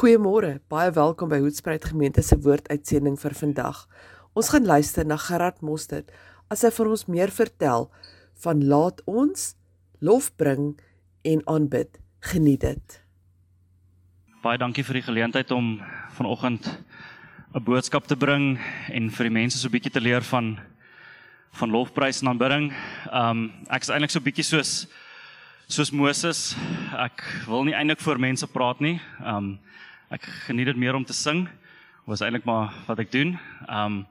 Goeiemôre, baie welkom by Hoedspruit Gemeente se woorduitsending vir vandag. Ons gaan luister na Gerard Mostert as hy vir ons meer vertel van laat ons lof bring en aanbid. Geniet dit. Baie dankie vir die geleentheid om vanoggend 'n boodskap te bring en vir die mense so 'n bietjie te leer van van lofprys en aanbidding. Um ek is eintlik so 'n bietjie soos soos Moses. Ek wil nie eintlik voor mense praat nie. Um ek geniet dit meer om te sing. Was eintlik maar wat ek doen. Um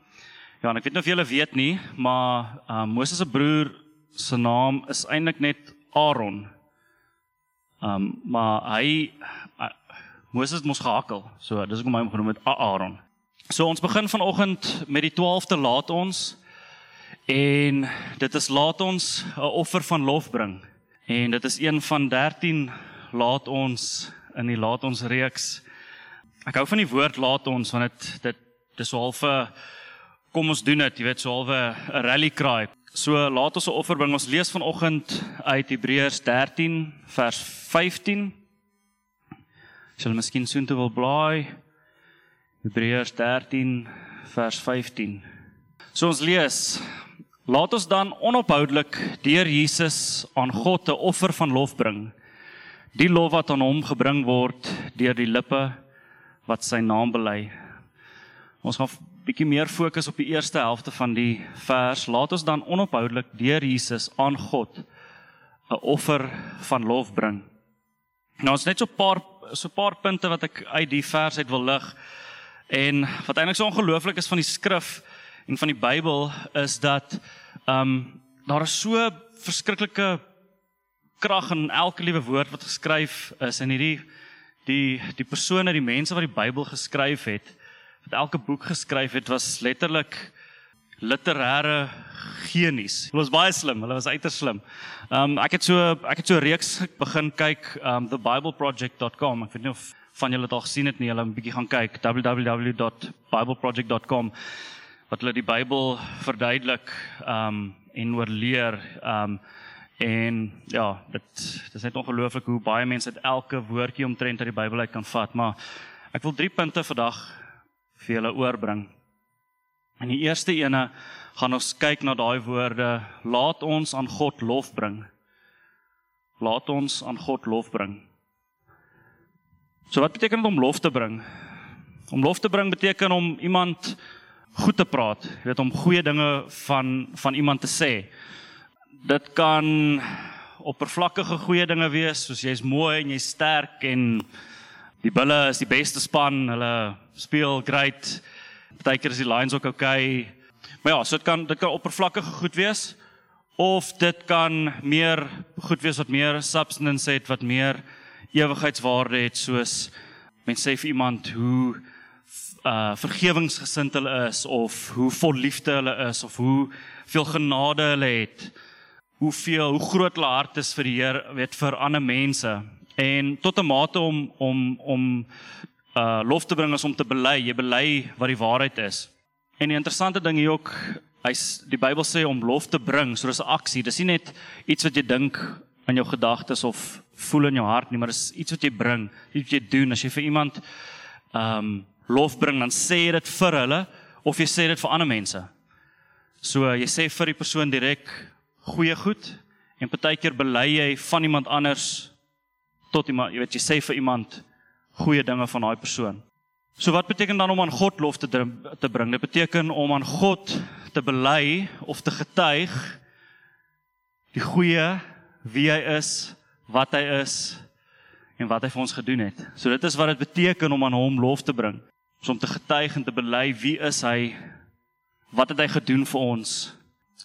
ja, en ek weet nie of julle weet nie, maar um Moses se broer se naam is eintlik net Aaron. Um maar hy uh, Moses mos gehakkel. So dis hoekom hy hom genoem het Aaron. So ons begin vanoggend met die 12de laat ons en dit is laat ons 'n offer van lof bring. En dit is een van 13 laat ons in die laat ons reeks Ek hou van die woord laat ons want dit dit dis half 'n kom ons doen dit, jy weet, so half 'n rally cry. So laat ons 'n offer bring. Ons lees vanoggend uit Hebreërs 13 vers 15. Sal miskien soontoe wil blaai. Hebreërs 13 vers 15. So ons lees Laat ons dan onophoudelik deur Jesus aan God 'n offer van lof bring. Die lof wat aan hom gebring word deur die lippe wat sy naam bely. Ons gaan bietjie meer fokus op die eerste helfte van die vers. Laat ons dan onophoudelik deur Jesus aan God 'n offer van lof bring. Nou ons net so 'n paar so 'n paar punte wat ek uit die vers uit wil lig. En wat eintlik so ongelooflik is van die skrif en van die Bybel is dat ehm um, daar is so verskriklike krag in elke liewe woord wat geskryf is in hierdie die die persone, die mense wat die Bybel geskryf het, wat elke boek geskryf het, was letterlik literêre genies. Hulle was baie slim, hulle was uiters slim. Um ek het so ek het so 'n reeks begin kyk um thebibleproject.com. Ek weet nie of van julle dit al gesien het nie. Hulle 'n bietjie gaan kyk www.bibleproject.com wat hulle die Bybel verduidelik um en oorleer um En ja, dit dis net ongelooflik hoe baie mense uit elke woordjie omtrent uit die Bybel uit kan vat, maar ek wil drie punte vandag vir julle oorbring. En die eerste ene gaan ons kyk na daai woorde: Laat ons aan God lof bring. Laat ons aan God lof bring. So wat beteken dit om lof te bring? Om lof te bring beteken om iemand goed te praat, jy weet om goeie dinge van van iemand te sê dit kan oppervlakkige goeie dinge wees soos jy's mooi en jy's sterk en die bulle is die beste span, hulle speel great. Partykeer is die Lions ook okay. Maar ja, so dit kan dit kan oppervlakkige goed wees of dit kan meer goed wees wat meer substance het, wat meer ewigheidswaarde het soos mense sê vir iemand hoe uh vergewingsgesind hulle is of hoe vol liefde hulle is of hoe veel genade hulle het hoeveel hoe groot hulle hart is vir die Here, weet vir ander mense. En tot 'n mate om om om uh lof te bring is om te bely, jy bely wat die waarheid is. En die interessante ding hier ook, hy's die Bybel sê om lof te bring, so dis 'n aksie. Dis nie net iets wat jy dink in jou gedagtes of voel in jou hart nie, maar dis iets wat jy bring, iets wat jy doen. As jy vir iemand um lof bring, dan sê jy dit vir hulle of jy sê dit vir ander mense. So jy sê vir die persoon direk goeie goed en partykeer bely jy van iemand anders tot iemand, jy weet jy sê vir iemand goeie dinge van daai persoon. So wat beteken dan om aan God lof te te bring? Dit beteken om aan God te bely of te getuig die goeie wie hy is, wat hy is en wat hy vir ons gedoen het. So dit is wat dit beteken om aan hom lof te bring. Om te getuig en te bely wie is hy? Wat het hy gedoen vir ons?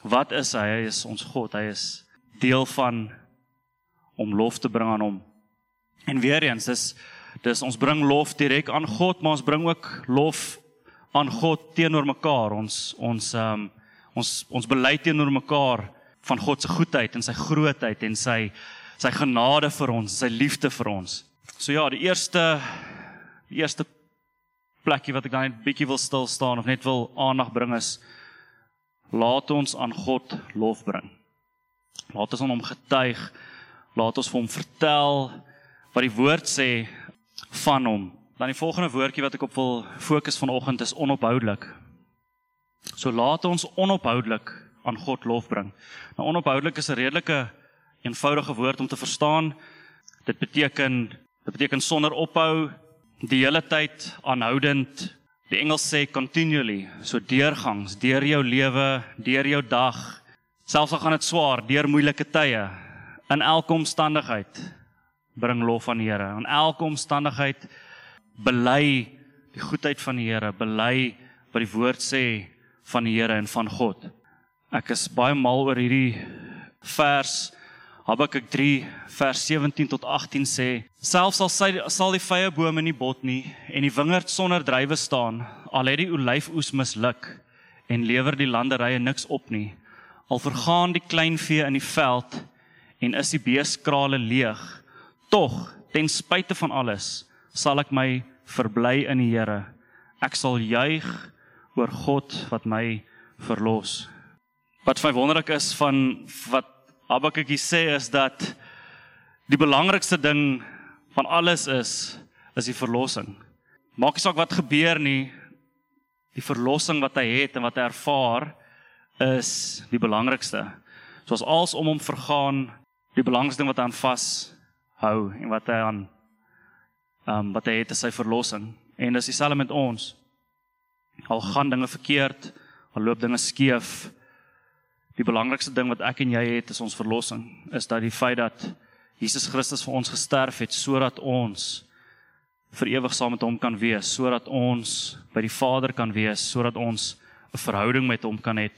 Wat is hy? Hy is ons God. Hy is deel van om lof te bring aan hom. En weer eens, dis dis ons bring lof direk aan God, maar ons bring ook lof aan God teenoor mekaar. Ons ons ehm um, ons ons bely teenoor mekaar van God se goedheid en sy grootheid en sy sy genade vir ons, sy liefde vir ons. So ja, die eerste die eerste plekkie wat ek dan net bietjie wil stil staan of net wil aandag bring is Laat ons aan God lof bring. Laat ons aan hom getuig. Laat ons vir hom vertel wat die woord sê van hom. Dan die volgende woordjie wat ek op wil fokus vanoggend is onophoudelik. So laat ons onophoudelik aan God lof bring. Nou onophoudelik is 'n redelike eenvoudige woord om te verstaan. Dit beteken dit beteken sonder ophou, die hele tyd aanhoudend. Die Engels sê continually, so deurgangs, deur jou lewe, deur jou dag. Selfs al gaan dit swaar, deur moeilike tye, in elke omstandigheid bring lof aan die Here. In elke omstandigheid bely die goedheid van die Here, bely wat die woord sê van die Here en van God. Ek is baie mal oor hierdie vers Habakuk 3 vers 17 tot 18 sê selfs al sy, sal die vrye bome nie bot nie en die wingerd sonder drywe staan al het die olyfoes misluk en lewer die landerye niks op nie al vergaan die kleinvee in die veld en is die beeskrale leeg tog ten spyte van alles sal ek my verbly in die Here. Ek sal juig oor God wat my verlos. Wat my wonderlik is van wat Habakuk sê is dat die belangrikste ding van alles is is die verlossing. Maak nie saak wat gebeur nie, die verlossing wat hy het en wat hy ervaar is die belangrikste. Soos als om hom vergaan, die belangrikste ding wat hy aan vas hou en wat hy aan ehm um, wat hy het is sy verlossing. En dis dieselfde met ons. Al gaan dinge verkeerd, al loop dinge skeef, Die belangrikste ding wat ek en jy het is ons verlossing, is dat die feit dat Jesus Christus vir ons gesterf het sodat ons vir ewig saam met hom kan wees, sodat ons by die Vader kan wees, sodat ons 'n verhouding met hom kan hê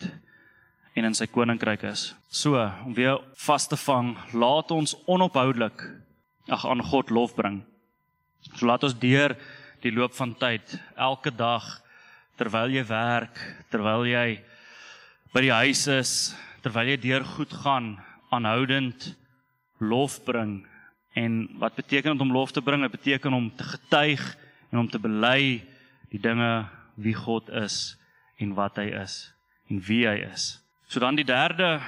en in sy koninkryk is. So, om weer vas te vang, laat ons onophoudelik ag aan God lof bring. So laat ons deur die loop van tyd elke dag terwyl jy werk, terwyl jy by die huis is terwyl jy deur goed gaan aanhoudend lof bring en wat beteken dit om lof te bring? Dit beteken om te getuig en om te bely die dinge wie God is en wat hy is en wie hy is. So dan die derde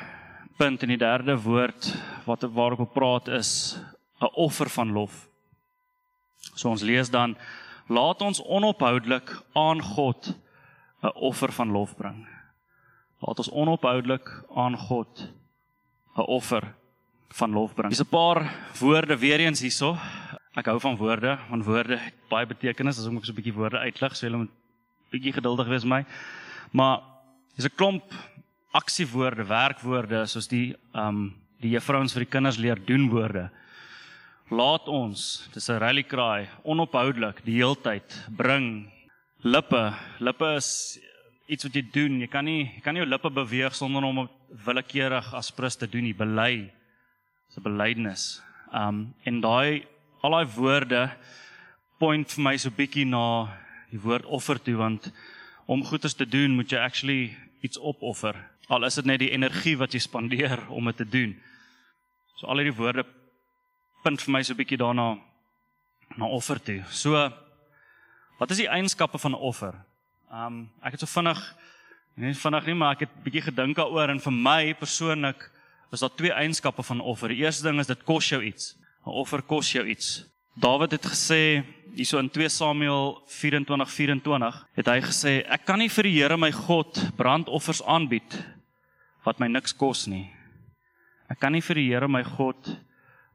punt en die derde woord wat waarop ek praat is 'n offer van lof. So ons lees dan laat ons onophoudelik aan God 'n offer van lof bring. Laat ons onophoudelik aan God 'n offer van lof bring. Dis 'n paar woorde weer eens hierso. Ek hou van woorde, want woorde het baie betekenis. As ek moet so 'n bietjie woorde uitlig, so julle moet bietjie geduldig wees met my. Maar dis 'n klomp aksiewoorde, werkwoorde soos die ehm um, die juffrouens vir die kinders leer doen woorde. Laat ons, dis 'n rally cry, onophoudelik die heeltyd bring lippe. Lippe is iets wat jy doen. Jy kan nie jy kan nie jou lippe beweeg sonder om willekeurig as prins te doen nie. Bely. Dis 'n belydenis. Um en daai al daai woorde point vir my so bietjie na die woord offer toe want om goeders te doen moet jy actually iets opoffer. Al is dit net die energie wat jy spandeer om dit te doen. So al hierdie woorde punt vir my so bietjie daarna na offer toe. So wat is die eienskappe van 'n offer? Um ek het so vinnig nie vinnig nie, maar ek het bietjie gedink daaroor en vir my persoonlik is daar twee eienskappe van offer. Die eerste ding is dit kos jou iets. 'n Offer kos jou iets. Dawid het gesê hierso in 2 Samuel 24:24 24, het hy gesê ek kan nie vir die Here my God brandoffers aanbied wat my niks kos nie. Ek kan nie vir die Here my God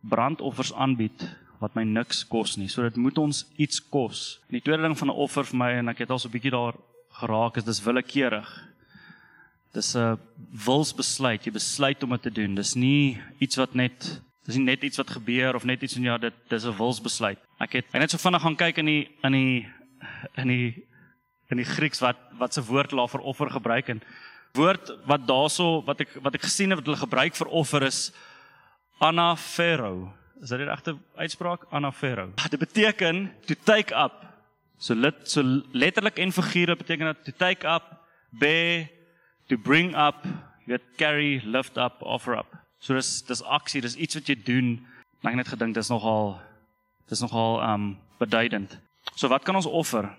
brandoffers aanbied wat my niks kos nie. So dit moet ons iets kos. En die tweede ding van 'n offer vir my en ek het al so 'n bietjie daar geraak is dis willekeurig. Dis 'n wilsbesluit. Jy besluit om dit te doen. Dis nie iets wat net dis nie net iets wat gebeur of net iets en ja, dit dis 'n wilsbesluit. Ek het net so vinnig gaan kyk in die in die in die in die Grieks wat wat se woord daar vir offer gebruik en woord wat daarso wat ek wat ek gesien het wat hulle gebruik vir offer is anaphero Is dit die regte uitspraak? Anaphero. Ah, dit beteken to take up. So let so letterlik en figuurlik beteken dit to take up, bear, to bring up, you carry, lift up, offer up. So dis dis aksie, dis iets wat jy doen. Ek het net gedink dis nogal dis nogal um beduidend. So wat kan ons offer?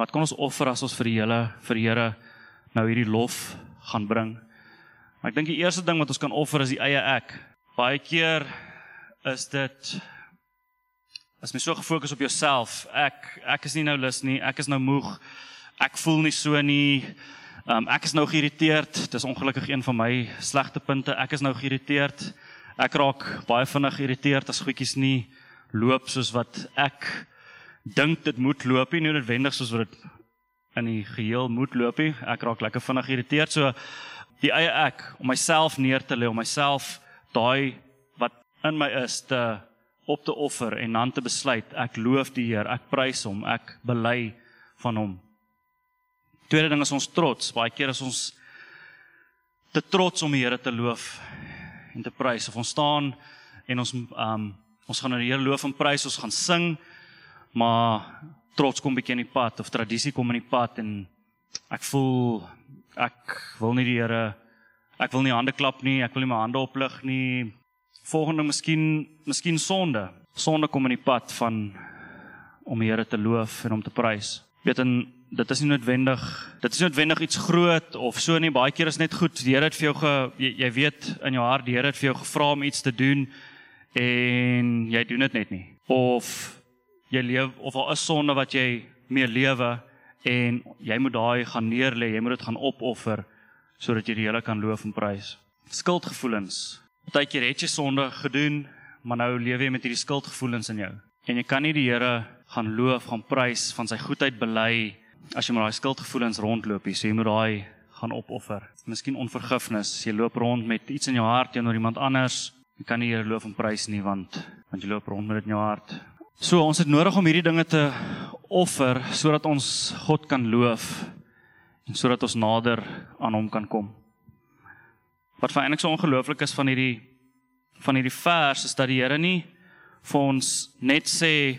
Wat kan ons offer as ons vir die hele vir die Here nou hierdie lof gaan bring? Maar ek dink die eerste ding wat ons kan offer is die eie ek. Baie keer is dit is mens so gefokus op jouself. Ek ek is nie nou lus nie, ek is nou moeg. Ek voel nie so nie. Um ek is nou geïrriteerd. Dis ongelukkig een van my slegte punte. Ek is nou geïrriteerd. Ek raak baie vinnig geïrriteerd as goedjies nie loop soos wat ek dink dit moet loop nie, nie noodwendig soos wat dit in die geheel moet loop nie. Ek raak lekker vinnig geïrriteerd. So die eie ek om myself neer te lê, om myself daai in my is te op te offer en dan te besluit ek loof die Here, ek prys hom, ek bely van hom. Tweede ding is ons trots. Baie keer is ons te trots om die Here te loof en te prys. Of ons staan en ons um ons gaan die Here loof en prys, ons gaan sing, maar trots kom bietjie in die pad of tradisie kom in die pad en ek voel ek wil nie die Here ek wil nie hande klap nie, ek wil nie my hande oplig nie. Volgende miskien miskien sonde. Sonde kom in die pad van om die Here te loof en om te prys. Weet en dit is nie noodwendig dit is nie noodwendig iets groot of so nie. Baie keer is net goed. Die Here het vir jou ge, jy, jy weet in jou hart die Here het vir jou gevra om iets te doen en jy doen dit net nie. Of jy leef of daar is sonde wat jy mee lewe en jy moet daai gaan neerlê, jy moet dit gaan opoffer sodat jy die Here kan loof en prys. Skuldgevoelens. Partykeer het jy sonde gedoen, maar nou leef jy met hierdie skuldgevoelens in jou. En jy kan nie die Here gaan loof, gaan prys van sy goedheid bely as jy met daai skuldgevoelens rondloop nie. So jy moet daai gaan opoffer. Miskien onvergifnis. Jy loop rond met iets in jou hart teenoor iemand anders. Jy kan nie die Here loof en prys nie want want jy loop rond met dit in jou hart. So ons het nodig om hierdie dinge te offer sodat ons God kan loof en sodat ons nader aan hom kan kom. Wat vir eintlik so ongelooflik is van hierdie van hierdie vers is dat die Here nie vir ons net sê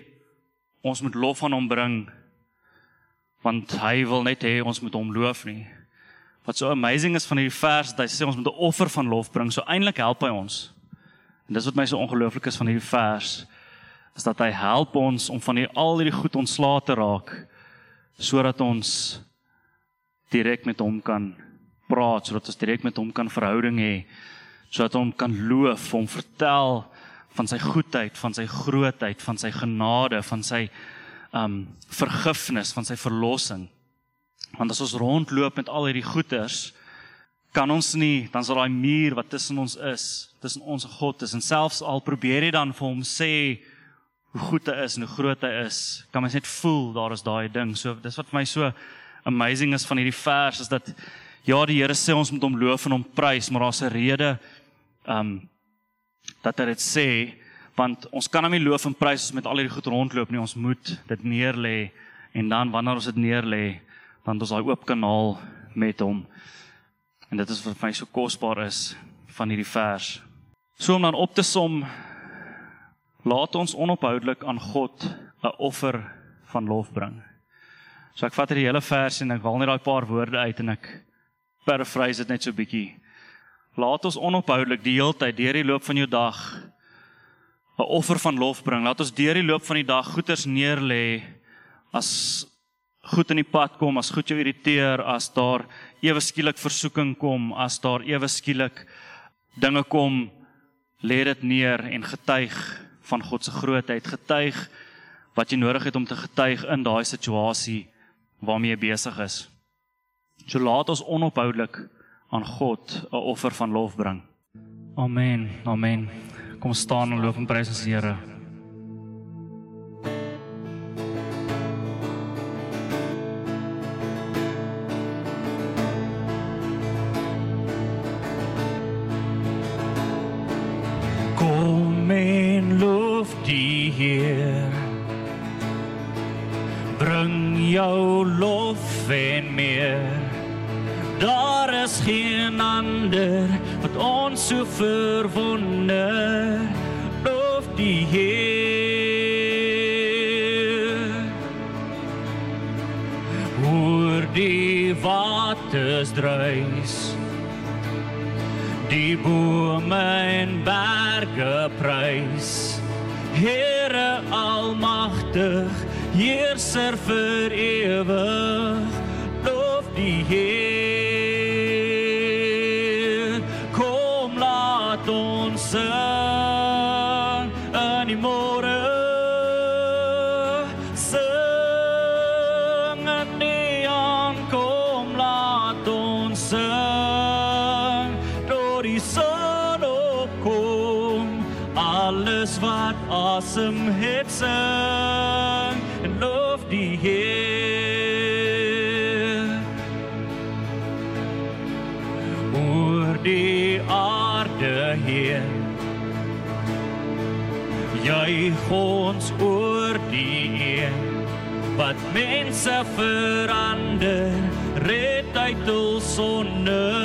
ons moet lof aan hom bring want hy wil net hê ons moet hom loof nie. Wat so amazing is van hierdie vers dat hy sê ons moet 'n offer van lof bring. So eintlik help hy ons. En dis wat my so ongelooflik is van hierdie vers is dat hy help ons om van hier al hierdie goed ontslae te raak sodat ons direk met hom kan praat, sodat ons direk met hom kan verhouding hê, sodat hom kan loof, hom vertel van sy goedheid, van sy grootheid, van sy genade, van sy um vergifnis, van sy verlossing. Want as ons rondloop met al hierdie goeders, kan ons nie dan sal daai muur wat tussen ons is, tussen ons en God is en selfs al probeer jy dan vir hom sê hoe goed hy is en hoe groot hy is, kan mens net voel daar is daai ding. So dis wat vir my so amazing is van hierdie vers is dat ja, die Here sê ons moet hom loof en hom prys, maar daar's 'n rede um dat hy dit sê want ons kan hom nie loof en prys met al hierdie goed rondloop nie. Ons moet dit neerlê en dan wanneer ons dit neerlê, dan ons daai oop kanaal met hom. En dit is wat vir my so kosbaar is van hierdie vers. So om dan op te som Laat ons onophoudelik aan God 'n offer van lof bring. So ek vat hierdie hele vers en ek haal net daai paar woorde uit en ek paraphrase dit net so bietjie. Laat ons onophoudelik die hele tyd deur die loop van jou dag 'n offer van lof bring. Laat ons deur die loop van die dag goeders neerlê as goed in die pad kom, as goed jou irriteer, as daar ewe skielik versoeking kom, as daar ewe skielik dinge kom, lê dit neer en getuig van God se grootheid, getuig wat jy nodig het om te getuig in daai situasie waarmee jy besig is. So laat ons onophoudelik aan God 'n offer van lof bring. Amen. Amen. Kom staan en loof en prys ons Here. asem het sing en loof die Heer. Oor die aarde heen juig ons oor die een wat mense verander red uit hul sonde.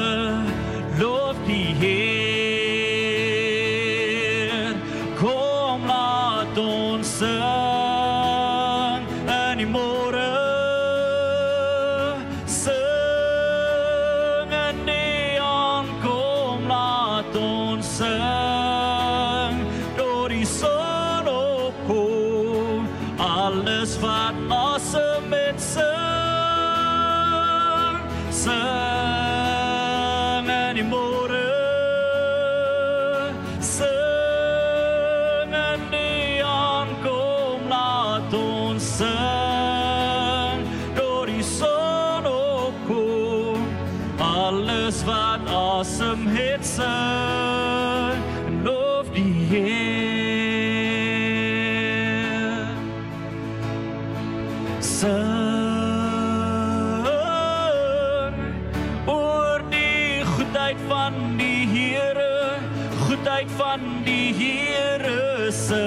goedheid van die Here, goedheid van die Here se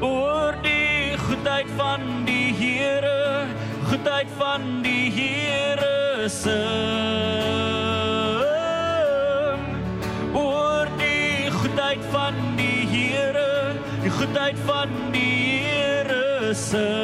oor die goedheid van die Here, goedheid van die Here se oor die goedheid van die Here, die goedheid van die Here se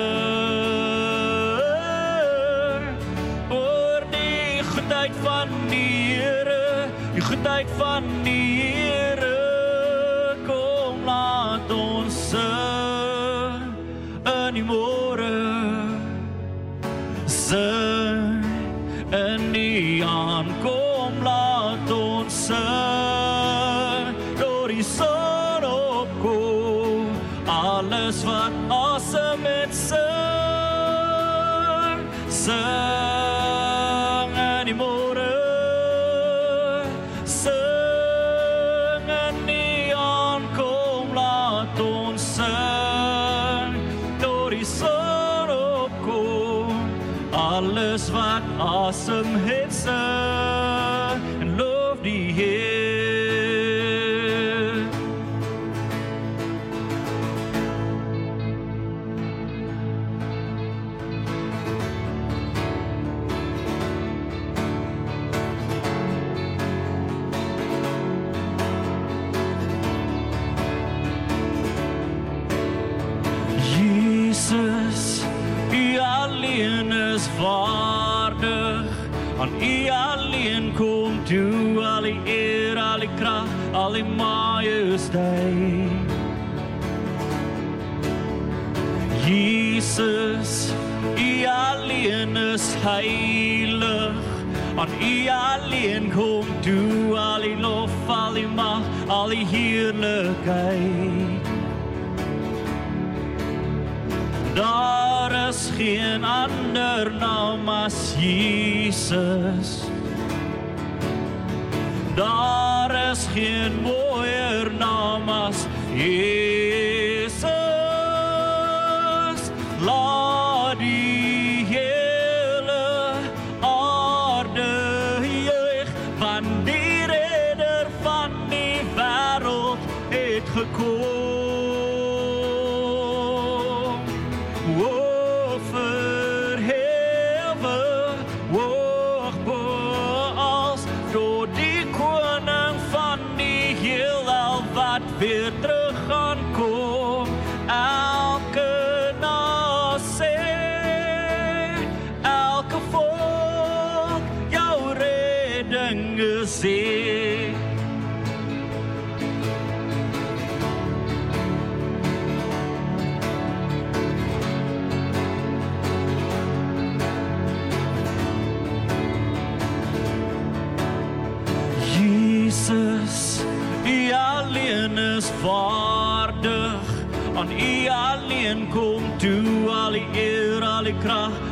Jesus.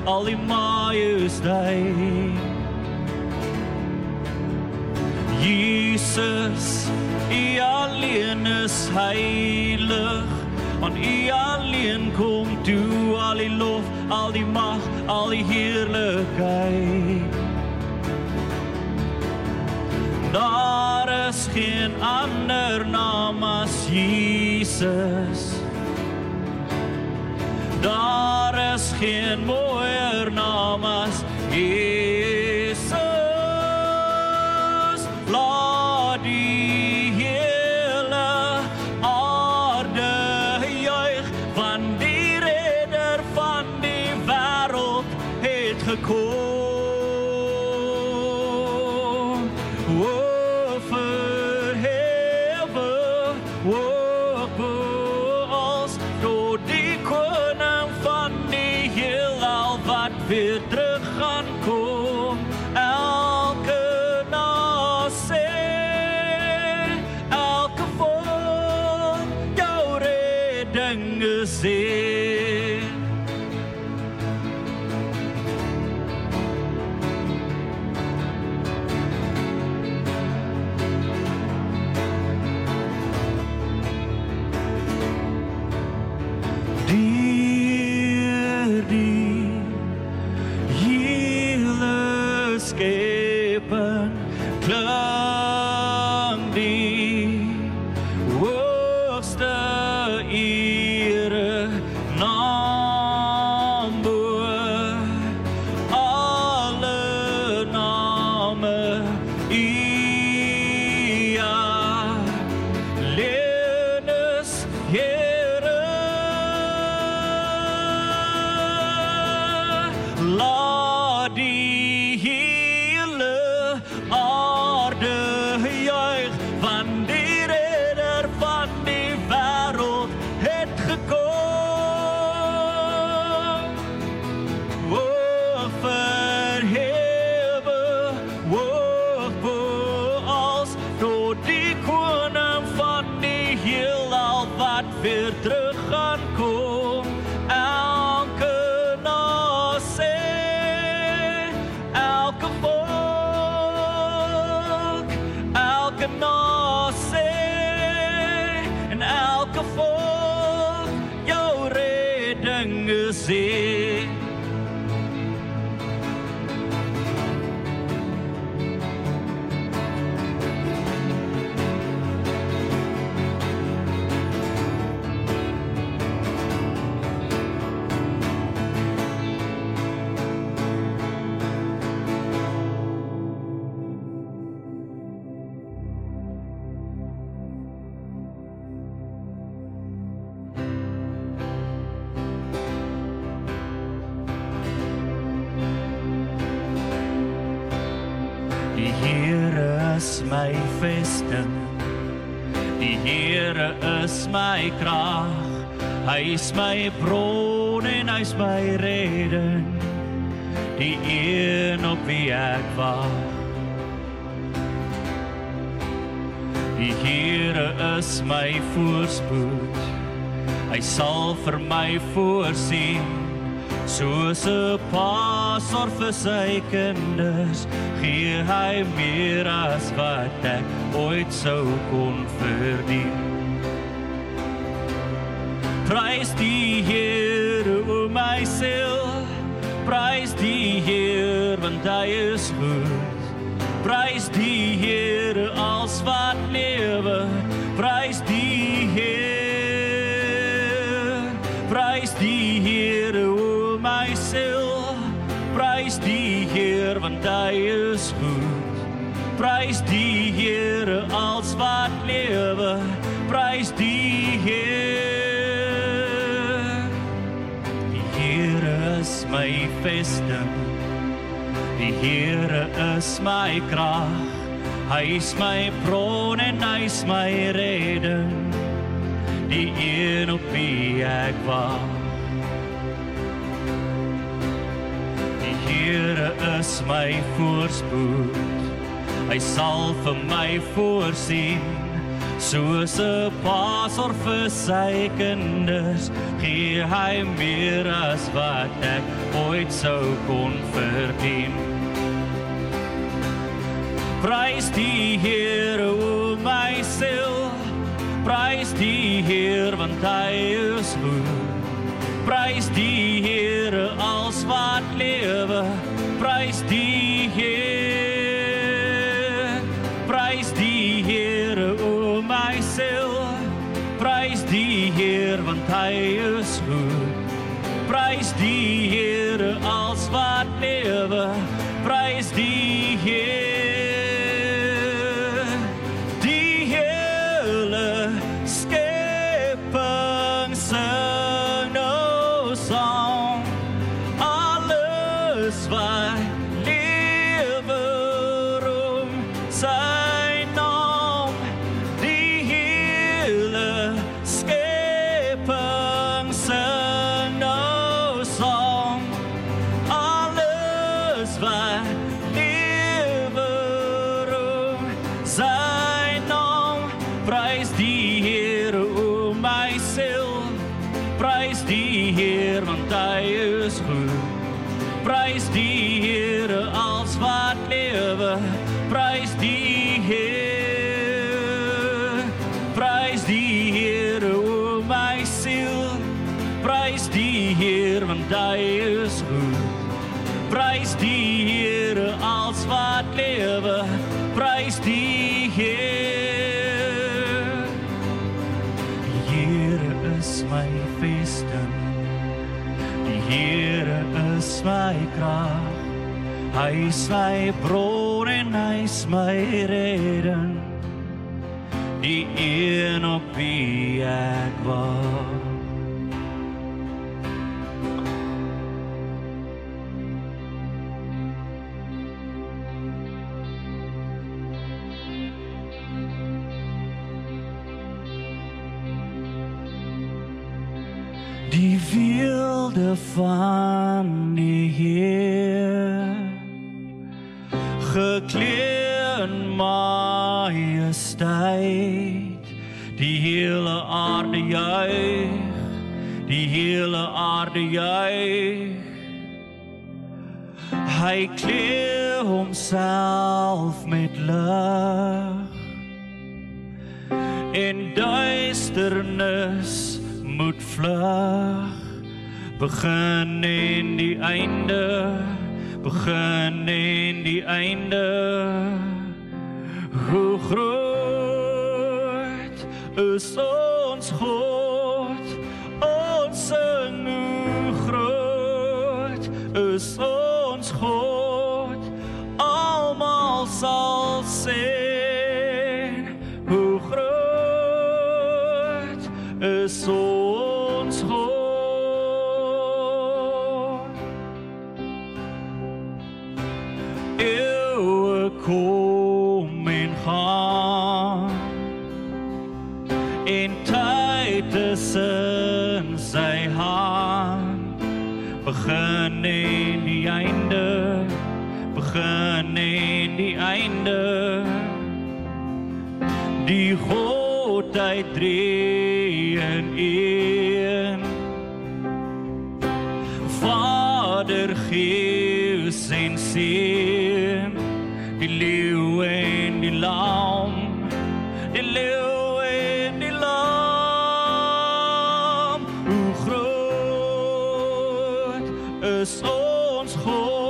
al die majus dei Jesus u alleen is heilig. Aan u alleen kom toe al die lof al die mag al die heerlikheid daar is geen ander naam as Jesus. Daar is geen mooier naam my krag. Hy is my bron en hy is my redding. Die een op wie ek wag. Die Here is my voorspoed. Hy sal vir my voorsien. Soos 'n pa sorg vir sy kinders, gee hy meer as wat ek ooit sou kon verdien. Prys die Here o my siel, prys die Here want hy is goed. Prys die Here als wat lewe, prys die Heer. Prys die Here o my siel, prys die Heer want hy is goed. Prys die Here als wat lewe, prys die Heer. My vesting. Die Here is my krag. Hy is my bron en hy is my redding. Die een op wie ek wag. Die Here is my voorspoed. Hy sal vir my voorsien. Soos 'n pa sorg vir sy kinders, gee hy meer as wat ek ooit sou kon verdien. Prys die Here o my siel. Prys die Heer want hy is goed. Prys die Here als wat lewe. Prys die Heer. Heer Prys die Heer want hy is goed. Prys die Here als wat lewe. Hy is my bron en hy is my redding. Die een op wie ek wag. Die wilde van hele aarde juig hy kleed homself met lig. En duisternis moet vlug. Begin en die einde. Begin en die einde. Hoe groot is ons God is ons God almal sal is ons God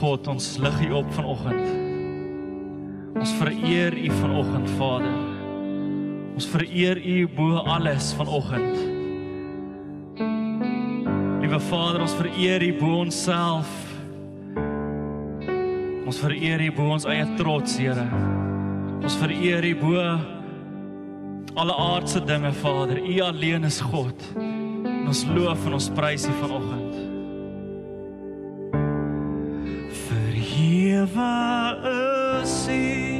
God, ons lig U op vanoggend. Ons vereer U vanoggend, Vader. Ons vereer U bo alles vanoggend. Liewe Vader, ons vereer U bo onsself. Ons vereer U bo ons eie trots, Here. Ons vereer U bo alle aardse dinge, Vader. U alleen is God. En ons loof en ons prys U vanoggend. never a uh, sea.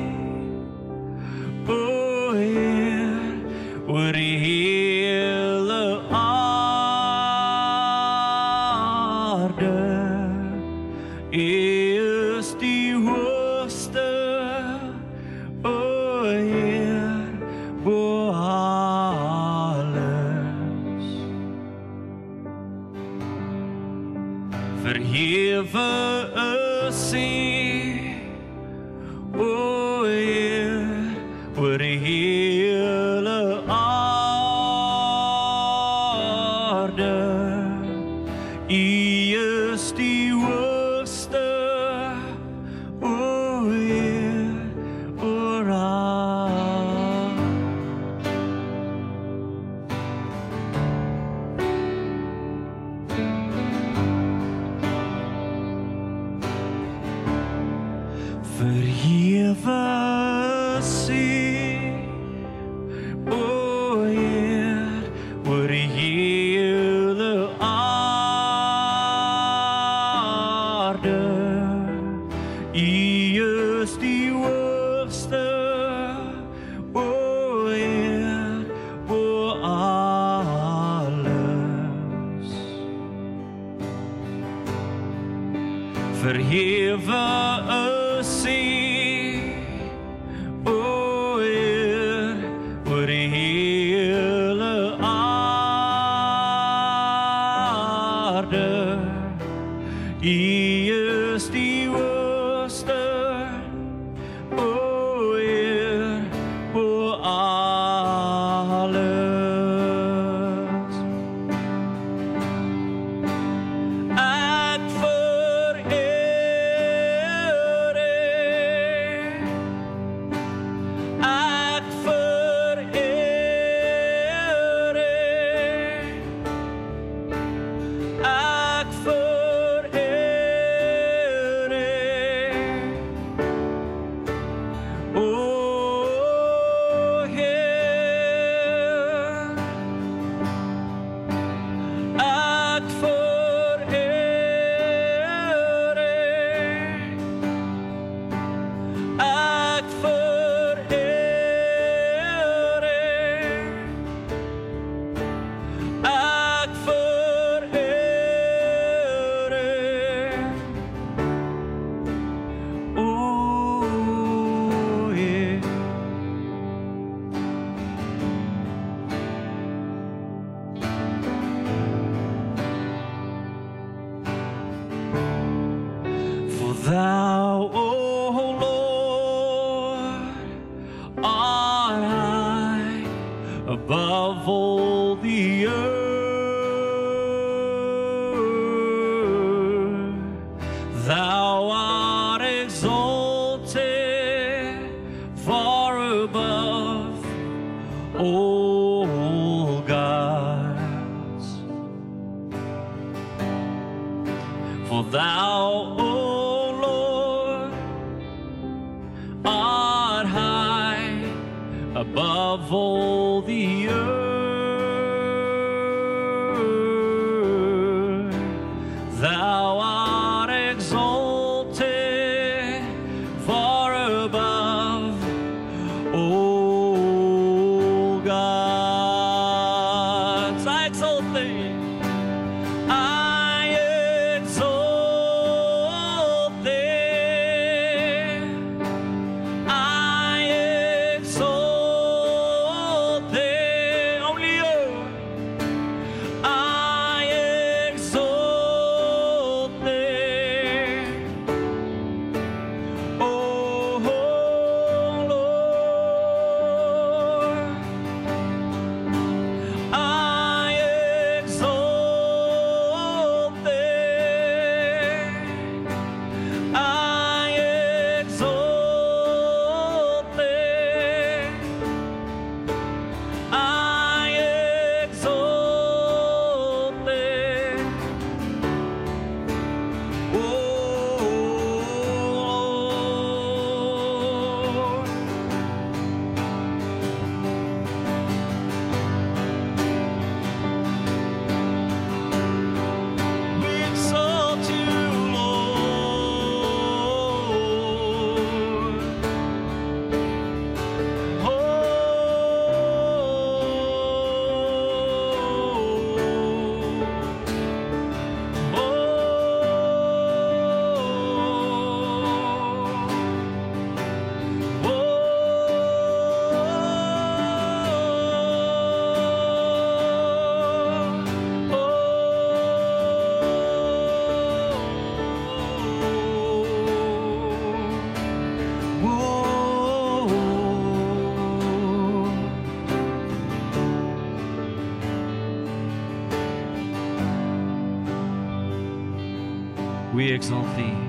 Exalt thee.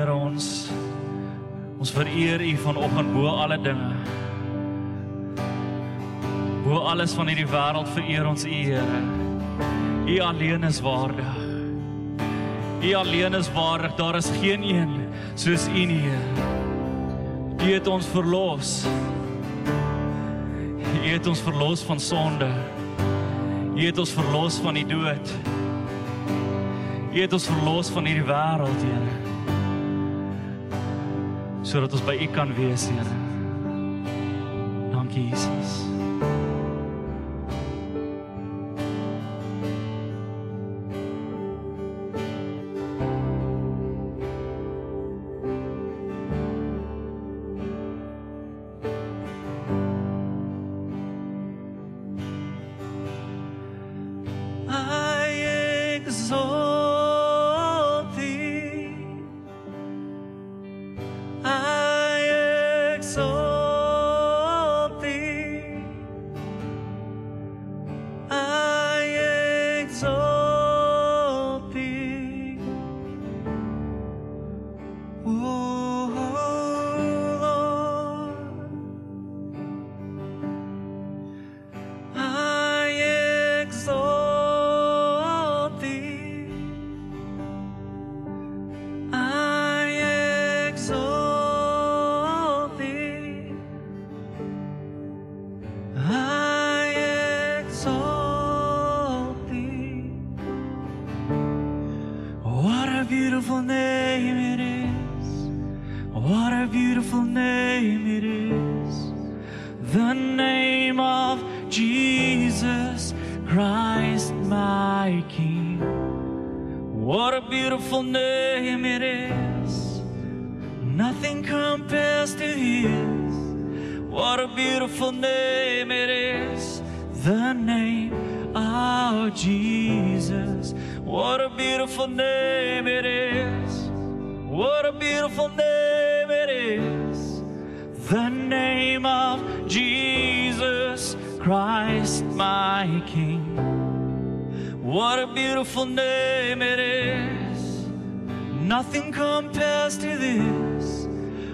Here ons ons vereer U vanoggend bo alle dinge. Bo alles van hierdie wêreld vereer ons U Here. U alleen is waardig. U alleen is waardig. Daar is geen een soos U nie. Here. U het ons verlos. U het ons verlos van sonde. U het ons verlos van die dood. U het ons verlos van hierdie wêreld, Here. Sodat ons by U kan wees, Here. Dankie Jesus.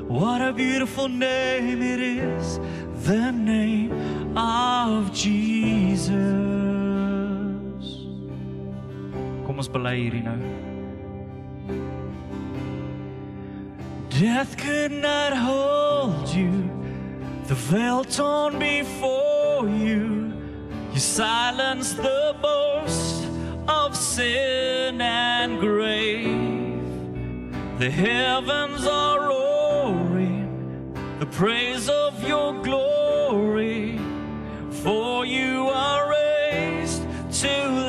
What a beautiful name it is, the name of Jesus. Kom ons bely hierdie nou. Death could not hold you, the veil torn before you. You silenced the boast of sin and grave. The heavens are open the praise of your glory, for you are raised to